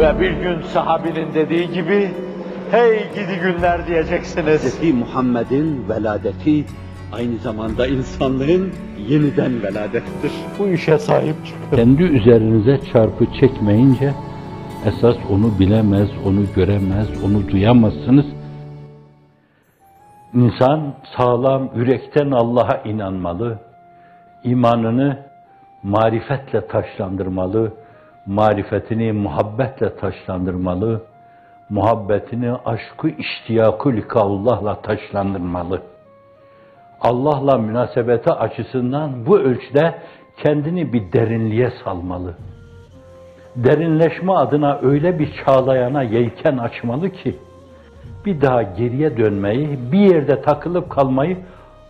Ve bir gün sahabinin dediği gibi, hey gidi günler diyeceksiniz. Hz. Muhammed'in veladeti aynı zamanda insanlığın yeniden veladettir. Bu işe sahip çıkın. Kendi üzerinize çarpı çekmeyince esas onu bilemez, onu göremez, onu duyamazsınız. İnsan sağlam, yürekten Allah'a inanmalı. imanını marifetle taşlandırmalı. Marifetini muhabbetle taşlandırmalı. Muhabbetini aşkı iştiyakı likaullah'la taşlandırmalı. Allah'la münasebeti açısından bu ölçüde kendini bir derinliğe salmalı. Derinleşme adına öyle bir çağlayana yelken açmalı ki, bir daha geriye dönmeyi, bir yerde takılıp kalmayı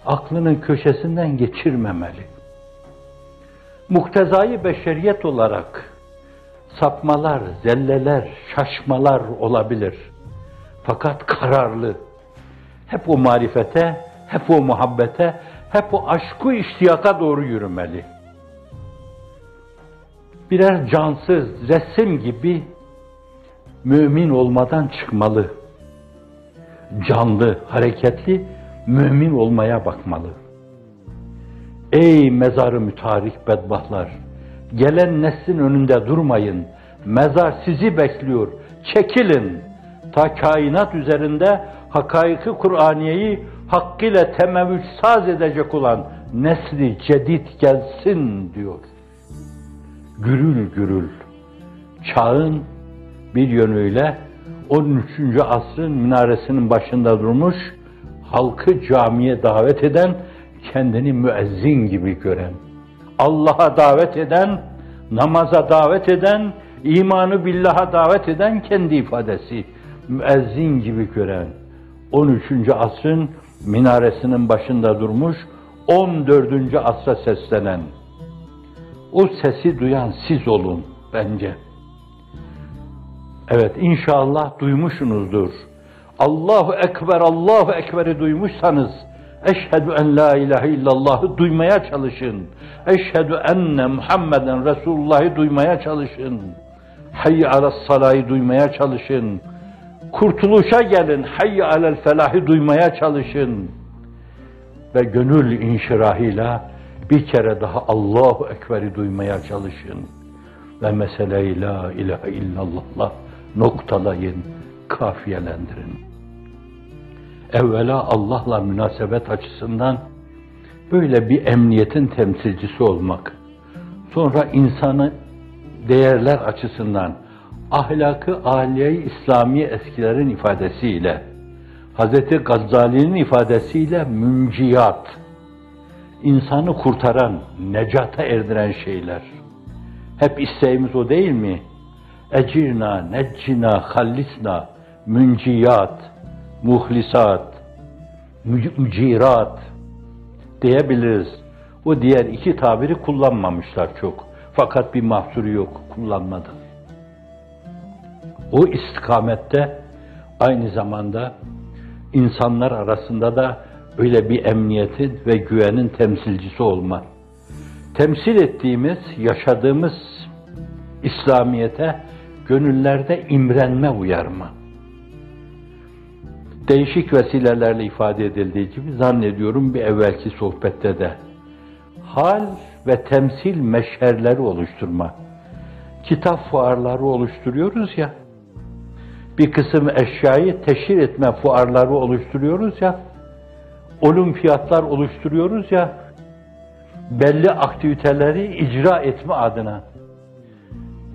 aklının köşesinden geçirmemeli. Muktezayı beşeriyet olarak sapmalar, zelleler, şaşmalar olabilir. Fakat kararlı, hep o marifete, hep o muhabbete, hep o aşkı iştiyaka doğru yürümeli. Birer cansız, resim gibi mümin olmadan çıkmalı. Canlı, hareketli, mümin olmaya bakmalı. Ey mezarı mütarik bedbahtlar! Gelen neslin önünde durmayın. Mezar sizi bekliyor. Çekilin. Ta kainat üzerinde hakaiki Kur'aniyeyi hakkıyla temevvüç saz edecek olan nesli cedid gelsin diyor. Gürül gürül. Çağın bir yönüyle 13. asrın minaresinin başında durmuş, halkı camiye davet eden, kendini müezzin gibi gören, Allah'a davet eden, namaza davet eden, imanı billaha davet eden kendi ifadesi, müezzin gibi gören, 13. asrın minaresinin başında durmuş, 14. asra seslenen, o sesi duyan siz olun bence. Evet inşallah duymuşsunuzdur. Allahu Ekber, Allahu Ekber'i duymuşsanız, Eşhedü en la ilahe illallah'ı duymaya çalışın. Eşhedü enne Muhammeden Resulullah'ı duymaya çalışın. Hayy alas salayı duymaya çalışın. Kurtuluşa gelin. Hayy alel felahı duymaya çalışın. Ve gönül inşirahıyla bir kere daha Allahu Ekber'i duymaya çalışın. Ve meseleyi la ilahe illallah'la noktalayın, kafiyelendirin evvela Allah'la münasebet açısından böyle bir emniyetin temsilcisi olmak, sonra insanı değerler açısından ahlakı aliye İslami eskilerin ifadesiyle, Hz. Gazali'nin ifadesiyle münciyat, insanı kurtaran, necata erdiren şeyler. Hep isteğimiz o değil mi? Ecirna, neccina, hallisna, münciyat, muhlisat, mücirat diyebiliriz. O diğer iki tabiri kullanmamışlar çok. Fakat bir mahsuru yok, kullanmadı. O istikamette aynı zamanda insanlar arasında da öyle bir emniyetin ve güvenin temsilcisi olma. Temsil ettiğimiz, yaşadığımız İslamiyete gönüllerde imrenme uyarma değişik vesilelerle ifade edildiği gibi zannediyorum bir evvelki sohbette de. Hal ve temsil meşherleri oluşturma. Kitap fuarları oluşturuyoruz ya, bir kısım eşyayı teşhir etme fuarları oluşturuyoruz ya, olimpiyatlar oluşturuyoruz ya, belli aktiviteleri icra etme adına,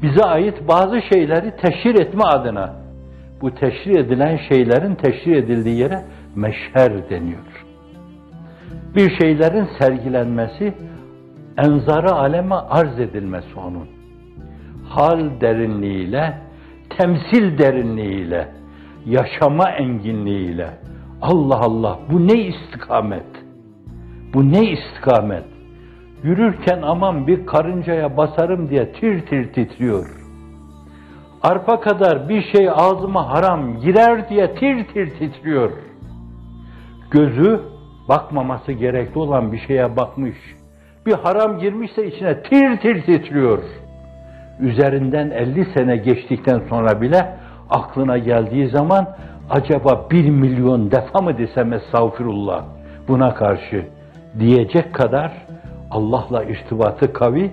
bize ait bazı şeyleri teşhir etme adına, bu teşri edilen şeylerin teşri edildiği yere meşher deniyor. Bir şeylerin sergilenmesi, enzarı aleme arz edilmesi onun. Hal derinliğiyle, temsil derinliğiyle, yaşama enginliğiyle. Allah Allah bu ne istikamet? Bu ne istikamet? Yürürken aman bir karıncaya basarım diye tir tir titriyor arpa kadar bir şey ağzıma haram girer diye tir tir titriyor. Gözü bakmaması gerekli olan bir şeye bakmış. Bir haram girmişse içine tir tir titriyor. üzerinden 50 sene geçtikten sonra bile aklına geldiği zaman acaba bir milyon defa mı desem estağfirullah buna karşı diyecek kadar Allah'la irtibatı kavi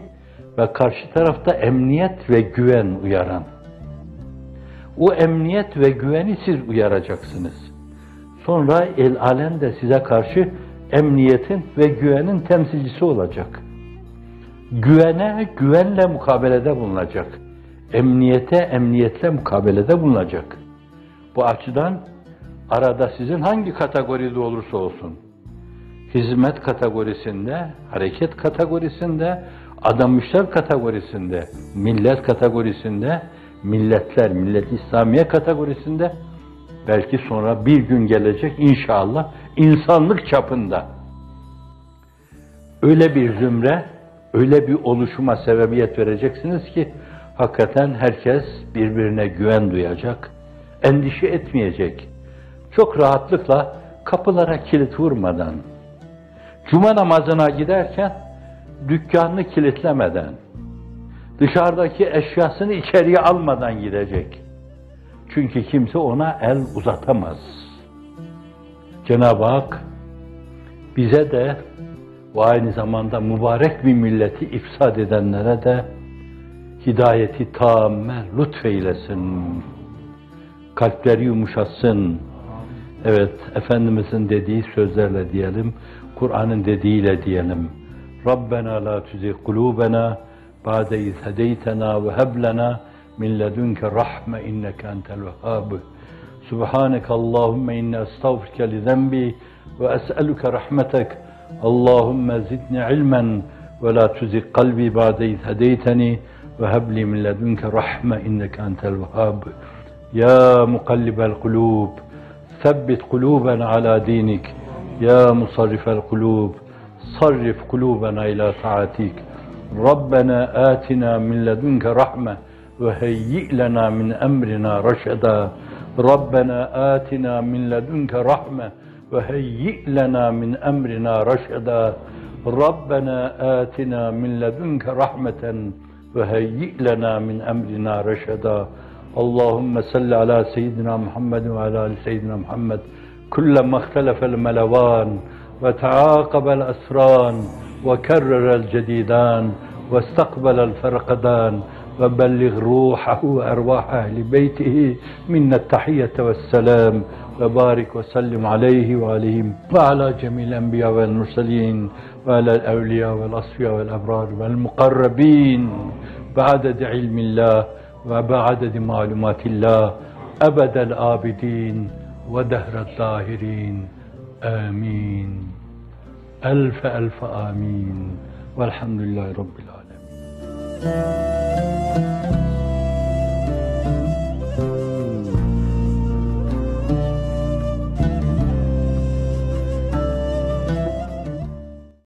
ve karşı tarafta emniyet ve güven uyaran. O emniyet ve güveni siz uyaracaksınız. Sonra el alem de size karşı emniyetin ve güvenin temsilcisi olacak. Güvene güvenle mukabelede bulunacak. Emniyete emniyetle mukabelede bulunacak. Bu açıdan arada sizin hangi kategoride olursa olsun, hizmet kategorisinde, hareket kategorisinde, adamışlar kategorisinde, millet kategorisinde, milletler, millet İslamiye kategorisinde, belki sonra bir gün gelecek inşallah insanlık çapında öyle bir zümre, öyle bir oluşuma sebebiyet vereceksiniz ki hakikaten herkes birbirine güven duyacak, endişe etmeyecek. Çok rahatlıkla kapılara kilit vurmadan, cuma namazına giderken dükkanını kilitlemeden, dışarıdaki eşyasını içeriye almadan gidecek. Çünkü kimse ona el uzatamaz. Cenab-ı Hak bize de ve aynı zamanda mübarek bir milleti ifsad edenlere de hidayeti tamamen lütfeylesin. Kalpleri yumuşatsın. Evet, Efendimizin dediği sözlerle diyelim, Kur'an'ın dediğiyle diyelim. Rabbena la tuzigh kulubena بعد إذ هديتنا وهب لنا من لدنك الرحمة إنك أنت الوهاب. سبحانك اللهم إني أستغفرك لذنبي وأسألك رحمتك. اللهم زدني علما ولا تزغ قلبي بعد إذ هديتني وهب لي من لدنك رحمة إنك أنت الوهاب. يا مقلب القلوب ثبت قلوبنا على دينك. يا مصرف القلوب صرف قلوبنا إلى طاعتك. ربنا آتنا من لدنك رحمة وهيئ لنا من أمرنا رشدا. ربنا آتنا من لدنك رحمة وهيئ لنا من أمرنا رشدا. ربنا آتنا من لدنك رحمة وهيئ لنا من أمرنا رشدا. اللهم صل على سيدنا محمد وعلى آل سيدنا محمد. كلما اختلف الملوان وتعاقب الأسران وكرر الجديدان واستقبل الفرقدان وبلغ روحه وأرواح أهل بيته منا التحية والسلام وبارك وسلم عليه وعليهم وعلى جميع الأنبياء والمرسلين وعلى الأولياء والأصفياء والأبرار والمقربين بعدد علم الله وبعدد معلومات الله أبد الآبدين ودهر الطاهرين. آمين. ألف ألف آمين والحمد لله رب العالمين.